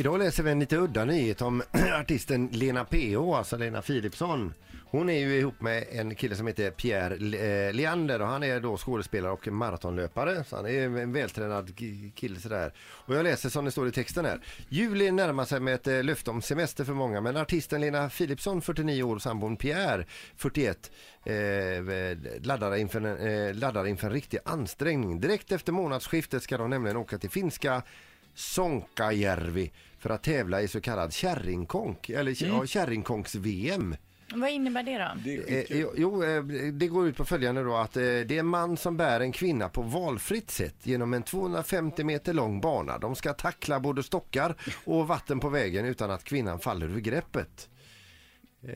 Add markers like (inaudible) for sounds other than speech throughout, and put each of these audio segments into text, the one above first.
Idag läser vi en lite udda nyhet om (clears throat) artisten Lena PH, alltså Lena Philipsson. Hon är ju ihop med en kille som heter Pierre Le- eh, Leander och han är då skådespelare och maratonlöpare. Så han är en vältränad kille sådär. Och jag läser som det står i texten här. Juli närmar sig med ett eh, löfte om semester för många men artisten Lena Philipsson, 49 år och sambon Pierre, 41, eh, laddar, inför, en- eh, laddar inför en riktig ansträngning. Direkt efter månadsskiftet ska de nämligen åka till finska Sonkajärvi för att tävla i så kallad kärringkonk, eller ja, kärringkonks-VM. Vad innebär det då? Det är Eh, jo, eh, det går ut på följande då att eh, det är en man som bär en kvinna på valfritt sätt genom en 250 meter lång bana. De ska tackla både stockar och vatten på vägen utan att kvinnan faller ur greppet.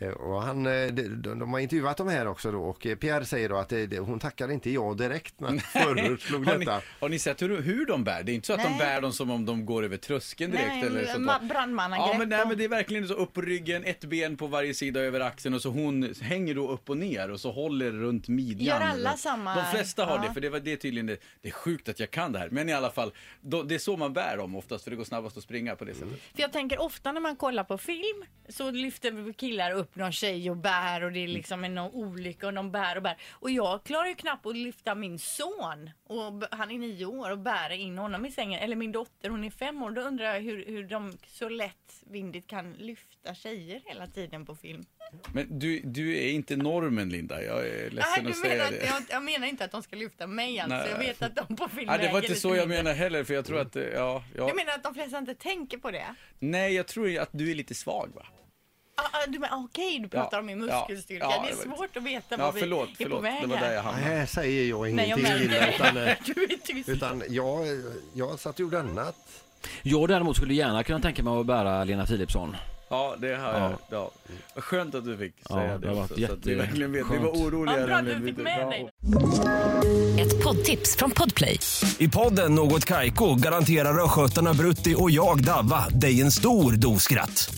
Eh, Och han, eh, de, de de har intervjuat dem här också då och eh, Pierre säger då att det, det, hon tackar inte ja direkt men föreslog (laughs) Har ni, detta. har ni sett hur, hur de bär? Det är inte så att de Nej. bär dem som om de går över tröskeln direkt Nej, eller sånt Ja men, nej, men det är verkligen så upp på ryggen, ett ben på varje sida över axeln och så hon hänger då upp och ner och så håller runt midjan. Gör alla samma? De flesta har Ja. det, för det, var, det är tydligen det, det är sjukt att jag kan det här. Men i alla fall, då, det är så man bär dem oftast för det går snabbast att springa på det sättet. För jag tänker ofta när man kollar på film så lyfter killar upp någon tjej och bär och det är liksom en någon olycka och de bär och bär. Och jag klarar ju knappt att lyfta min son, och han är nio år, och bära in honom i sängen. Eller min dotter, hon är fem år. Då undrar jag hur, hur de så lättvindigt kan lyfta tjejer hela tiden på film. Men du, du är inte normen Linda, jag är Nej, ledsen du att säga menar, det. att- jag, jag menar inte att de ska lyfta mig alltså. Nej. Jag vet att de på film Nej, det var inte så jag menar heller, för jag tror att, eh, ja, ja. Jag menar att de flesta inte tänker på det. Nej, jag tror att du är lite svag va? Du menar, okej, du pratar Ja, om min muskelstyrka. ja, det är det var- svårt att veta Ja, var vi förlåt, är förlåt. på väg Det var där här. jag hamnade. Här säger jag Nej, jag ingenting (laughs) utan, eh, det. (laughs) Du är tyst. utan jag, jag satt och gjorde annat. Jag däremot skulle gärna kunna tänka mig att bära Lena Philipsson. Ja, det har Ja. jag. Ja. Vad skönt att du fick Ja, säga det det. har också, varit så att vi verkligen vet. Vi var oroliga. Vad bra att du fick med dig. Ett poddtips från Podplay. I podden Något Kaiko garanterar östgötarna Brutti och jag, Davva, dig en stor dos skratt.